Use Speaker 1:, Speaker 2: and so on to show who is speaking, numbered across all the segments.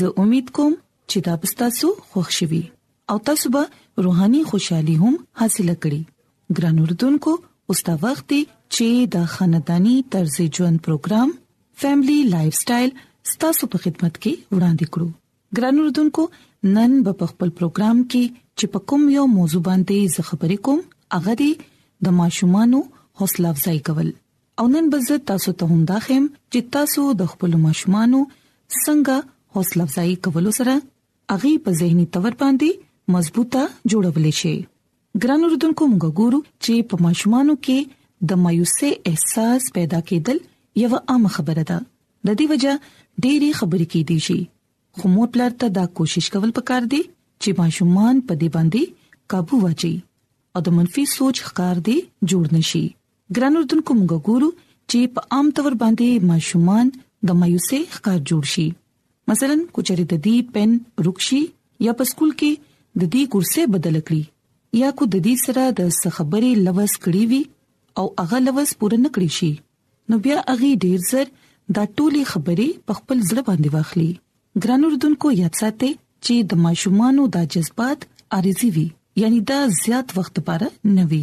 Speaker 1: زه امید کوم چې دا به تاسو خوښ شي وي او تاسو به روحاني خوشحالي هم حاصل کړئ ګران اردوونکو اوس دا وخت دی چې د خاندانی طرز ژوند پروګرام فیملی لایف سټایل ستاسو په خدمت کې وړاندې کړو ګران اردوونکو نن به په خپل پروګرام کې چې په کوم یو موضوع باندې زه خبرې کوم هغه دی د ماشومانو حوصله افزای کول او نن به زه تاسو ته هم دا خیم چې تاسو د خپل ماشومانو څنګه حوصله افزایی کولو سره اغي په زهنی تور باندې مضبوطه جوړول شي ګران اردوونکو موږ ګورو چې په ماشومانو کې د مایوسه احساس پیدا کېدل یو عام خبره ده د دې وجہ ډېری خبرې کې دي شي خو مور پلار ته دا کوشش کول پکار دي چې ماشومان په دې باندې काबू واچي او د منفي سوچ ښکار دي جوړ نشي ګران اردوونکو موږ ګورو چې په عام تور باندې ماشومان د مایوسې ښکار جوړ شي مثلا کچري د دې پن رکشي یا په سکول کې د دې کورسې بدل کړي یا کو د دې سره د خبرې لوز کړی وي او هغه لوز پوره نکړي شي نو بیا هغه ډیر زر دا ټولي خبرې په خپل ځړ باندې واخلي ګران اردوونکو یاد ساتئ چې د ماشومانو د جذبات عارضي وي یعنی دا زیات وخت لپاره نه وي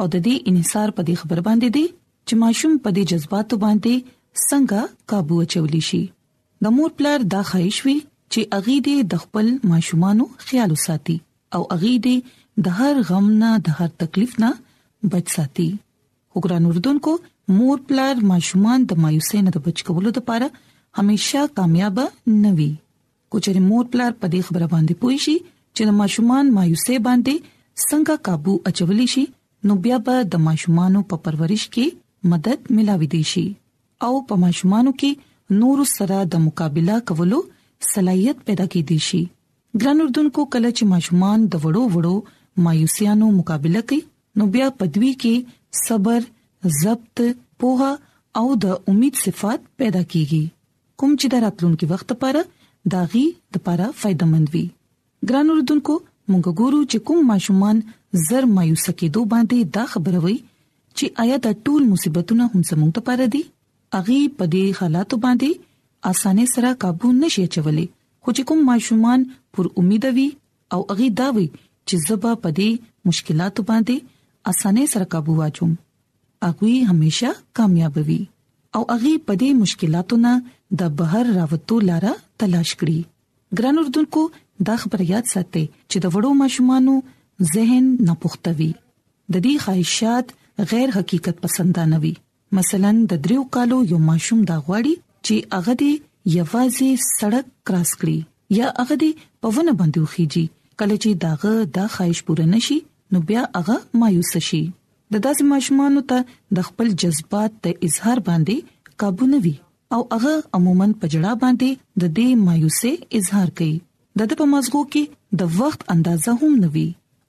Speaker 1: او د دې انحصار په دې خبر باندې دی چې ماشوم په دې جذباتو باندې څنګه काबू اچولی شي د مور پلار دا خواهش وي چې اغي دې د خپل ماشومانو خیال وساتي او اغي دې د هر غم نه د هر تکلیف نه بچ ساتي وګران اردوونکو مور پلار ماشومان د مایوسۍ نه د بچ کولو لپاره همیشا کامیاب نه وي کوچري مور پلار په دې خبره باندې پوي شي چې د ماشومان مایوسه باندې څنګه काबू اچول شي نو بیا به د ماشومان په پرورش کې مدد ملاوي دي شي او په ماشومان کې نور سره د مقابله کولو صلاحيت پیدا کې دي شي ګران اردوونکو کله چې ماشومان د وړو وړو مایوسیانو مقابله کوي نو بیا پدوي کې صبر ضبط پوها او د امید صفات پیدا کیږي کوم چې د راتلونکي وخت لپاره د هغوی لپاره فایدهمند وي. ګران اورېدونکو، موږ ګورو چې کوم ماشومان زر مایوسه کېدو باندې دا خبره وایي چې ایا دا ټول مصیبتونه هم زموږ لپاره دي؟ هغوی په دې حالاتو باندې اسانۍ سره قابو نه شي اچولی، خو چې کوم ماشومان پر امید وي او هغوی دا وایي چې زه به په دې مشکلاتو باندې اسانۍ سره قابو واچوم، هغه همیشه کامیاب وي او هغه په دې مشکلاتو نه د بهر راوتو لاره تلاش کړي ګران اردوونکو دا خبر یاد ساتئ چې د وړو ماشومان ذهن نه پختوي د دې خواهشات غیر حقیقت پسندانه وي مثلا د دریو کالو یو ماشوم دا غواړي چې هغه دې یوازې سړک کراس کړي یا هغه دې په ونه باندې وخیږي کله چې داغه دا خواهش پوره نشي نو بیا هغه مایوس شي د داسې ماشومانو ته د خپل جذبات د اظهار باندې قابو نه وي او هغه عموما په جړا باندې د دې مایوسه اظهار کوي د د په مازغو کې د وخت اندازه هم نه وي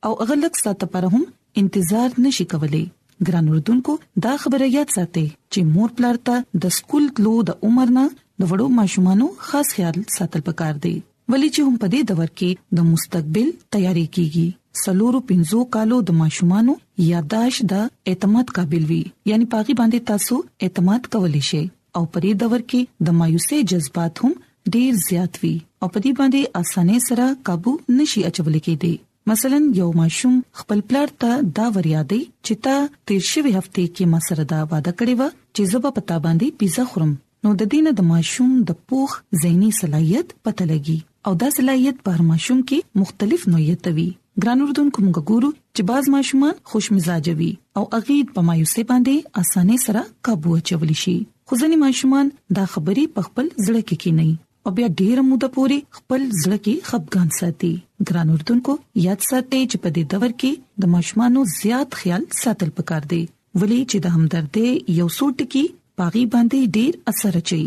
Speaker 1: او هغه لک ساته پر هم انتظار نشي کولای ګران اردوونکو دا خبره یاد ساتي چې مور پلار ته د سکول تلو د عمر نه د وړو ماشومانو خاص خیال ساتل پکار دی ولې چې هم په دې دور کې د مستقبل تیاری کیږي سلورو پنځو کالو د ماشومانو یادداشت د اعتماد قابل وي یعنی پاغي باندې تاسو اعتماد کولی شئ او په دې دور کې د مایوسۍ جذبات هم ډیر زیات وي او په دې باندې اسانه سره قابو نشي اچول کېدی مثلا یو ماشوم خپل پلار ته دا وریادي چې تا تیر شوی هفته کې ما سره دا وعده کړې و چې زبا پتا باندې پیزا خورم نو د دینه د ماشوم د پوخ زهنی صلاحیت پته لګي او دا صلاحیت په هر ماشوم کې مختلف نوعیت وي ګران اردن کوم ګورو چې باز ماشومان خوش مزاج وي او اغید په مایوسه باندې اسانه سره قابو چولی شي خو ځینې ماشومان دا خبرې په خپل ځړه کې کینی او بیا ډیره موده پوري خپل زړه کې خپګان ساتي ګران اردوونکو یاد ساتئ چې په دې دور کې د ماشومان زیات خیال ساتل پکار دی ولې چې د همدردې یو څو ټکی پاغي باندې ډیر اثر اچي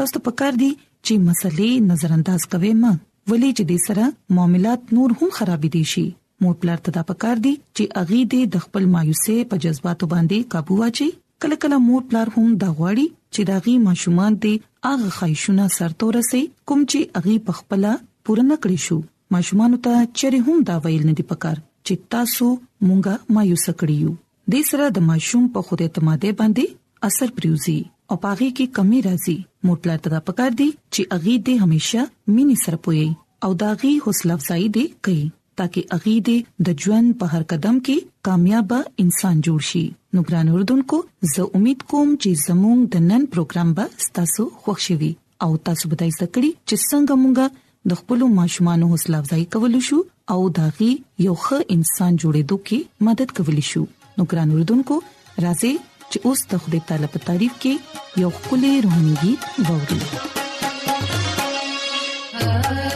Speaker 1: تاسو ته پکار دی چې مسلې نظر انداز کوي ما ولې چې د سره معاملات نور هم خراب دي شي مور پلار ته دا پکار دي چې اغي دې د خپل مایوسه په جذباتو باندې काबू واچي کله کله مور پلار هم دا غواړي چې داغي ماشومان دې اغه خایشونه سرته ورسي کوم چې اغي په خپل پوره نکړي شو ماشومان ته چره هم دا ویل نه دي پکار چې تاسو مونږه مایوسه کړیو دې سره د ماشوم په خود اعتمادۍ باندې
Speaker 2: اثر پریوزي او پاغي کې کمی راځي مور پلار ته پکار دي چې اغي دې همیشه مینې سره پوي او داغي حوصله افزایی دې کوي ترڅو اغي دې د ژوند په هر قدم کې کامیاب انسان جوړ شي نو ګران اردوونکو زه امید کوم چې زموږ د نن پروګرام به تاسو خوښ شي او تاسو به د زده کړې چې څنګه مونږه د خپل ماشومان حوصله افزایی کولو شو او داغي یو ښه انسان جوړېدو کې مدد کولې شو نو ګران اردوونکو راځي چې اوس د خپل طالب تعریف کې یو خولي روحاني ووري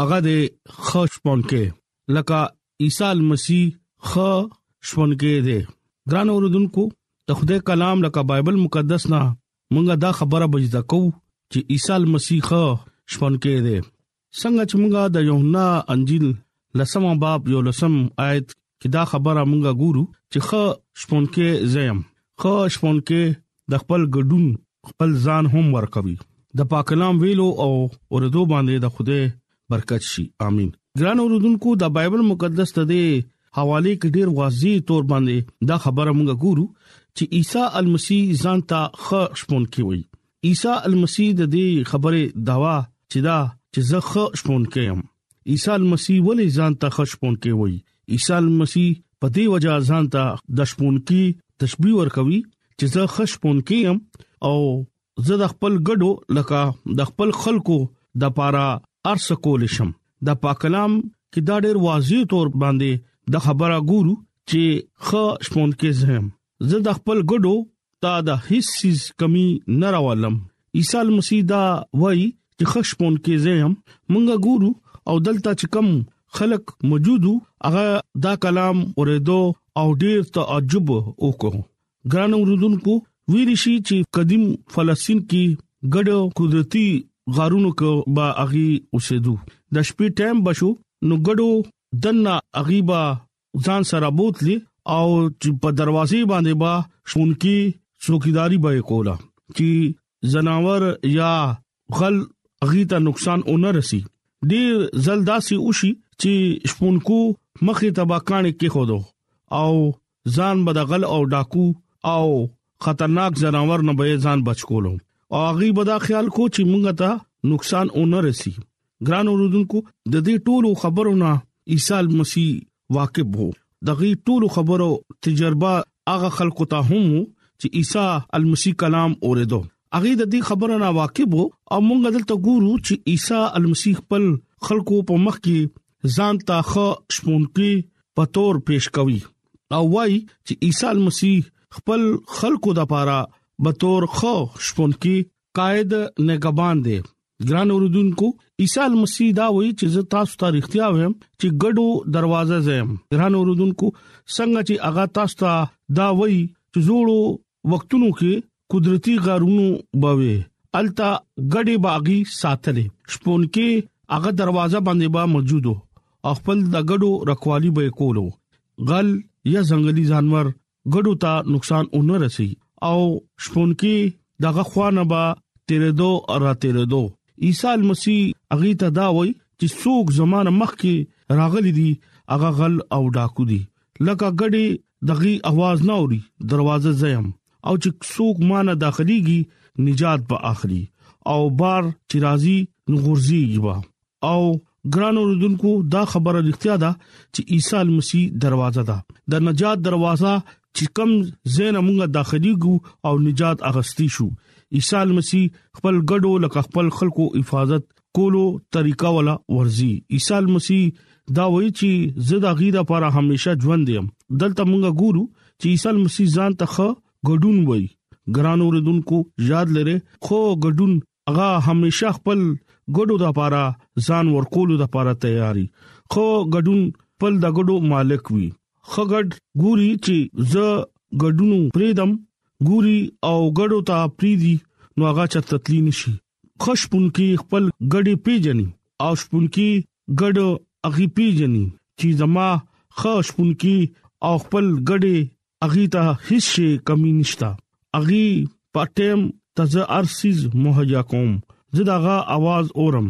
Speaker 2: هغه دې ښه شپون کې
Speaker 3: لکه عیسی مسیح ښه شپون کې دی ګران اوردونکو د خدای کلام لکه بایبل مقدس نه مونږه دا خبره بجدا کو چې عیسی مسیح ښه شپون کې دی څنګه چې مونږه د یوحنا انجیل لسم باب یو لسم آیت کې دا خبره مونږه ګورو چې ښه شپون کې زیم ښه شپون کې د خپل ګډون خپل ځان هم ورکوي د پاک کلام ویلو او اوردو باندې د خوده برکت شي امين ګران اوردونکو د بایبل مقدس ته دې حواله کې ډیر واضح تور باندې دا خبره موږ ګورو چې عیسی المسی ځان ته خ شپون کې وي عیسی المسی د دې خبره داوا چې دا چې زه خ شپون کې يم عیسی مسیح ولې ځان ته خشپون کې وای عیسی مسیح په دې وجہ ځان ته د شپون کې تشبیه ورکوي چې زه خشپون کې يم او زه د خپل ګډو لکه د خپل خلکو د پاره ارس کول شم د پاکلام کې دا ډېر واضح تور باندې د خبره ګورو چې خ شپون کې زم زه د خپل ګډو تا د هیڅ سیز کمی نه راولم عیسی مسیح دا وای چې خشپون کې زم مونږه ګورو او دلته چې کم خلق موجودو هغه دا کلام اوریدو او ډیر تعجب وکړو ګران اوردونکو ویری شي چې قدیم فلسطین کې ګډ قدرتي غارونو کې با اغي اوسېدو د شپې ټایم بشو نو ګډو دنا اغيبا ځان سره بوتلی او چې په دروازې باندې با شونکي څوکیداری به کوله چې زناور یا غل اغي ته نقصان اونر رسی ډیر زلداسي وشي چې شپونکو مخې تبا کانه کې خودو او ځان بدغل او ډاکو او خطرناک جناور نه به ځان بچ کولو او اغي بدا خیال کو چې مونږ ته نقصان اونر رسی ګران اوردونکو د دې ټولو خبرو نه عیسی مسیح واقف وو دغه ټولو خبرو تجربه هغه خلکو ته هم چې عیسی المسیح کلام اوریدو هغه د دې خبرو نه واقف وو او موږ دلته ګورو چې عیسی المسیح خپل خلکو په مخ کې ځان ته خو شپونکي په تور پیش کوي او وای چې عیسی مسیح خپل خلکو د پاره به تور خو شپونکي قائد نگبان دی ګران اوردونکو عیسی مسیح دا وایي چې زه تاسو ته اړتیا ویم چې ګډو دروازه زم ګران اوردونکو څنګه چې اغا تاسو ته دا وایي چې زوړو وختونو کې قدرتي غارونو بوي التا ګډي باغی ساتلې شپون کې هغه دروازه باندې با موجودو خپل د ګډو رکوالی به کولو غل یا ځنګلي جانور ګډو ته نقصان ونه رسي او شپونکي دغه خوانه با تیرېدو را تیرېدو عیسی مسیح اغه ته دا وای چې څوک زمانه مخ کې راغلي دي اغه غل او ډاکو دي لکه ګډي دغي आवाज نه اوري دروازه زیم او چې څوک مانه داخليږي نجات به اخلي او بار چې راضي نغورځيږي با او ګران اوردونکو دا خبره اړتیا ده چې عیسی مسیح دروازه ده د نجات دروازه چې کم زین موږ داخلي ګو او نجات اغستی شو عیسی مسیح خپل ګډو لکه خپل خلکو حفاظت کولو طریقه ولا ورزي عیسی مسیح دا وایي چې زه د غیره لپاره همیشه ژوند یم دلته موږ ګورو چې عیسی مسیح ځان ته ګډون وایي ګران اوردونکو یاد لره خو ګډون هغه همیشه خپل ګډو د لپاره ځان ورکول د لپاره تیاری خو ګډون خپل د ګډو مالک وي خګړ ګوري چې زه ګډونو پریدم ګوري او ګډو ته پریدي نو هغه چتتلی نشي خوشپون کې خپل ګډي پیجنې او شپون کې ګډ اغي پیجنې چې زما خوشپون کې او خپل ګډي اغي ته هیڅ شي کمی نشتا اغي پټم تزه ارسیز مهیا کوم زه داغه आवाज اورم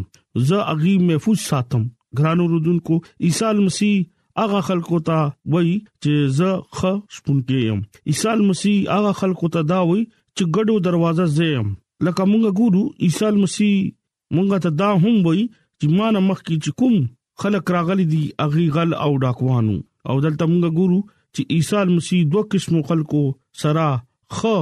Speaker 3: زه اغي محفوظ ساتم ګرانو رودونکو عیسی مسیح هغه خلکو ته وای چې زه خ شپونکې يم عیسی مسیح هغه خلکو ته دا وای چې ګډو دروازه زیم لکه مونږ ګورو عیسی مسیح مونږ ته دا هم وای چې ما نه مخ کې چې کوم خلک راغلي دي اغي غل او ډاکوانو او دلته موږ ګورو چې عیسی مسیح دوه قسمو خلکو سره خ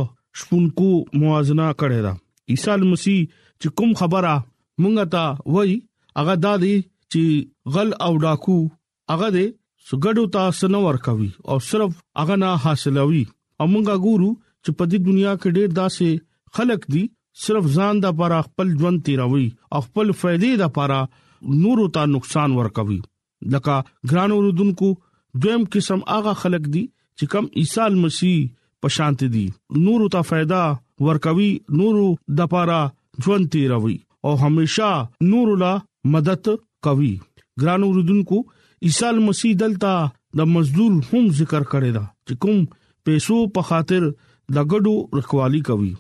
Speaker 3: شپونکو موازنه کړی دا عیسی مسیح چې کوم خبره مونږ ته وای هغه دا دی چې غل او ډاکو هغه دې سګډو ته سنو ورکوي او صرف هغه نه حاصلوي او مونږه ګورو چې په دې دنیا کې ډېر داسې خلک دي صرف ځان د لپاره خپل ژوند تیروي او خپل فائدې د لپاره نور ته نقصان ورکوي لکه ګران اوردونکو دویم قسم هغه خلک دي چې کم عیسی مسیح په شانت دي نور ته फायदा ورکوي نور د پاره ژوند تیروي او همیشا نور لا مدد کوي ګران اوردونکو عیسی مسیح دلته د مزدور هم ذکر کړی دا چې کوم پیسو په خاطر د ګډو رخوالي کوي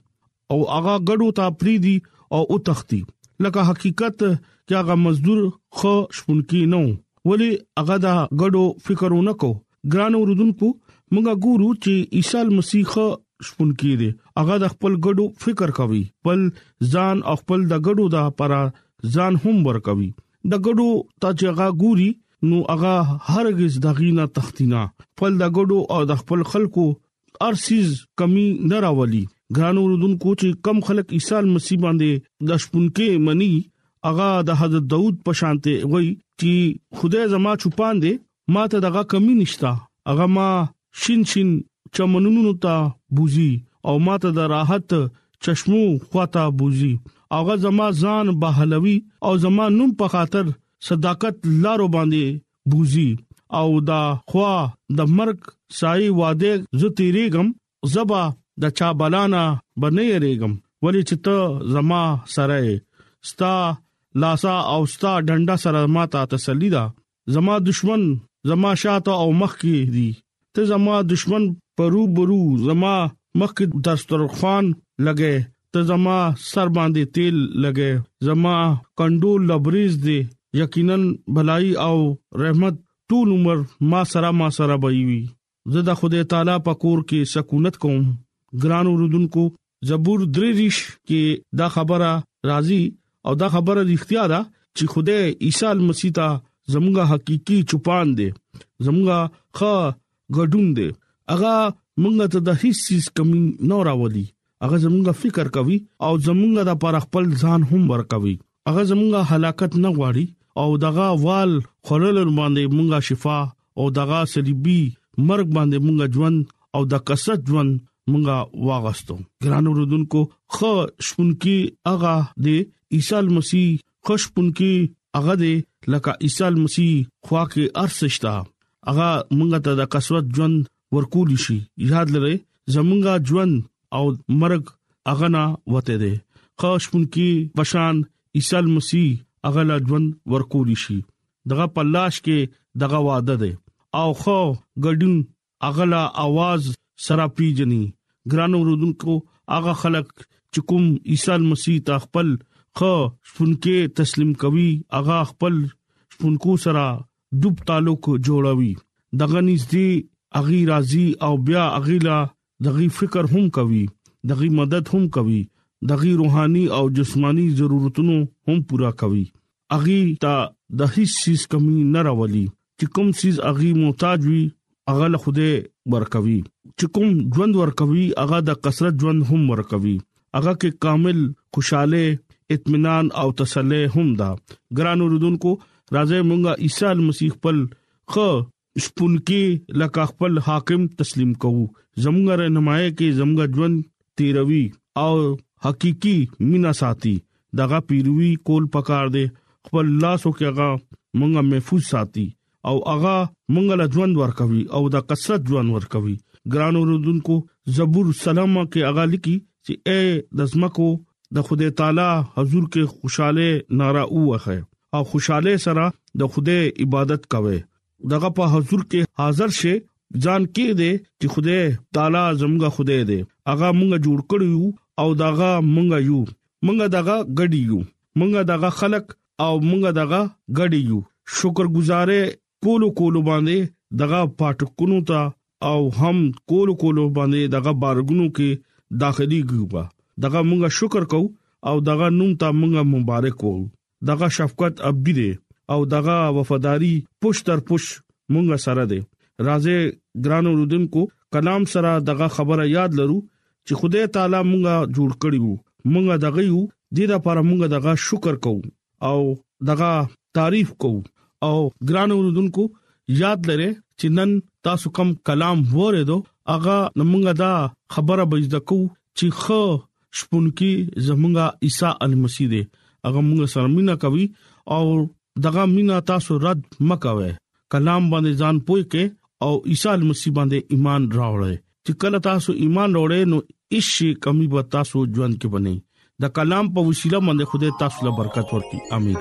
Speaker 3: او هغه ګډو ته پریدي او او تختی لکه حقیقت چې هغه مزدور خو شپونکی نو ولی هغه دا ګډو فکرونه کو ګران اوردونکو مونږه ګورو چې عیسی مسیح شپون کې دي هغه د خپل ګډو فکر کوي خپل ځان او خپل د ګډو د لپاره ځان هم ور کوي د ګډو ته چې هغه ګوري نو هغه هرگز دغینا تختینا خپل د ګډو او د خپل خلکو ارسیز کمی نه راولي ګران اوردونکو چې کم خلک عیسی مسیح باندې د شپونکې منی اغا د حضرت داوود په شانته وای چې خدای زما چوپان دي ما ته دغه کمی نشتا اغه ما شین شین چمنونو ته بوزي او ما ته د راحت چشمو خواته بوزي اغه زما ځان بهلوي او زما نوم په خاطر صداقت لارو باندې بوزي او دا خوا د مرګ سای واده زه تیریګم زبا د چا بلانا بنه یریګم ولی چې ته زما سره ستا لاسا او ستا ډنډا سره ماته تسلی ده زما دشمن زما شاته او مخ کې دي ته زما دشمن پرو برو زما مخ کې دسترخوان لګې ته زما سر باندې تیل لګې زما کندو لبریز دی یقینا بلای او رحمت ټول عمر ما سره ما سره بوي زه د خدای تعالی په کور کې سکونت کوم ګران اوردونکو زبور درې ریش کې دا خبره راځي او دا خبره اړتیا ده چې خدای عیسی مسیح ته زموږه حقيقي چوپان دي زموږه ښه غډون دي اغه موږ ته د هیڅ چیز کمی نه راولي اغه زموږه فکر کوي او زموږه د پر خپل ځان هم ورکوي هغه زمونږه هلاکت نه غواړي او دغه وال خلل باندې مونږه شفا او دغه صلیبي مرګ باندې مونږه ژوند او د کسد ژوند مونږه واغستو ګران اوردونکو خو شپونکي هغه د عیسی مسیح خوشپونکي هغه د لکه عیسی مسیح خوا کې ارسشتا هغه مونږ ته د کسد ژوند ورکول شي یاد لرئ زمونږه ژوند او مرګ هغه نه وته دي خاص پون کې پشان عیسی مسیح هغه لا ژوند ورکول شي دغه پلاش کې دغه وعده ده او خو ګډون هغه لا आवाज سره پیجنې ګرانو رودونکو هغه خلک چې کوم عیسی مسیح ته خپل خو شپونکې تسلیم کوي هغه خپل شپونکو سره دوب تعلق جوړوي دغه نږدې اغي راضي او بیا اغیلا دغه فکر هم کوي دغه مدد هم کوي دغه روحاني او جسماني ضرورتونو هم پورا کوي اغي ته د هیڅ چیز کمی نه راولي چې کوم چیز اغي محتاج وي هغه له خوده ورکوي چې کوم ژوند ورکوي هغه د کثرت ژوند هم ورکوي هغه کې کامل خوشاله اطمینان او تسلی هم ده ګران اوردونکو راځي مونږه عیسی مسیح خپل خو سپونکي لکه خپل حاکم تسلیم کوو زموږ رهنمایي کې زموږ ژوند تیروي او حقيقي مینا ساتي دغه پیروي کول پکار دي خپل لاس او کېغه مونږه محفوظ ساتي او هغه مونږ له ژوند ورکوي او د کثرت ژوند ورکوي ګران اوردونکو زبور سلام کې هغه لیکي چې اے د زمکو د خدای تعالی حضور کې خوشاله ناره ووهه او خوشاله سره د خدای عبادت کوي دغه په حضور کې حاضر شي ځان کې دې چې خدای تعالی زموږه خدای دې هغه مونږ جوړ کړیو او داغه مونږ یو مونږ دغه غړي یو مونږ دغه خلق او مونږه دغه غړي یو شکر گزارې کولو کولو باندې دغه پټکونو ته او هم کولو کولو باندې دغه بارګونو کې داخلي ګوبا دغه مونږه شکر کو او دغه نوم ته مونږه مبارک وو دغه شفقت ابدي دی او دغه وفاداری پښ تر پښ مونږه سره دی راځي ګرانو رودونکو کلام سره دغه خبره یاد لرو چې خدای تعالی مونږه جوړ کړی وو مونږه دغه یو د دې لپاره مونږه دغه شکر کوو او دغه تعریف کوو او ګران اوردونکو یاد لره چې نن تاسو کوم کلام وریدو اغه موږ دا خبره بجدا کو چې خو شپون کې زمونږه عیسی المسی دی اغه موږ سره مینا کوي او دغه مینا تاسو رد مکوي کلام باندې ځان پوي کې او عیسی المسی باندې ایمان راوړی چې کله تاسو ایمان وروړئ نو هیڅ شي کمی به تاسو ژوند کې بنئ د کلام په وسیله باندې خدای تاسو ته برکت ورکړي امين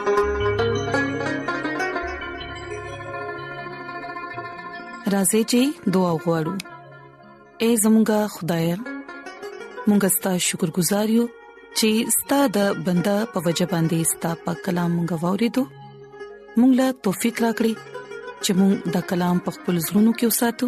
Speaker 1: راځي چې دعا وغوړو اے زمونږ خدای مونږ ستاسو شکر گزار یو چې ستاسو د بندا په وجبان دي ستاسو په کلام غوړې دو مونږ لا توفيق راکړي چې مونږ د کلام په خپل زړونو کې وساتو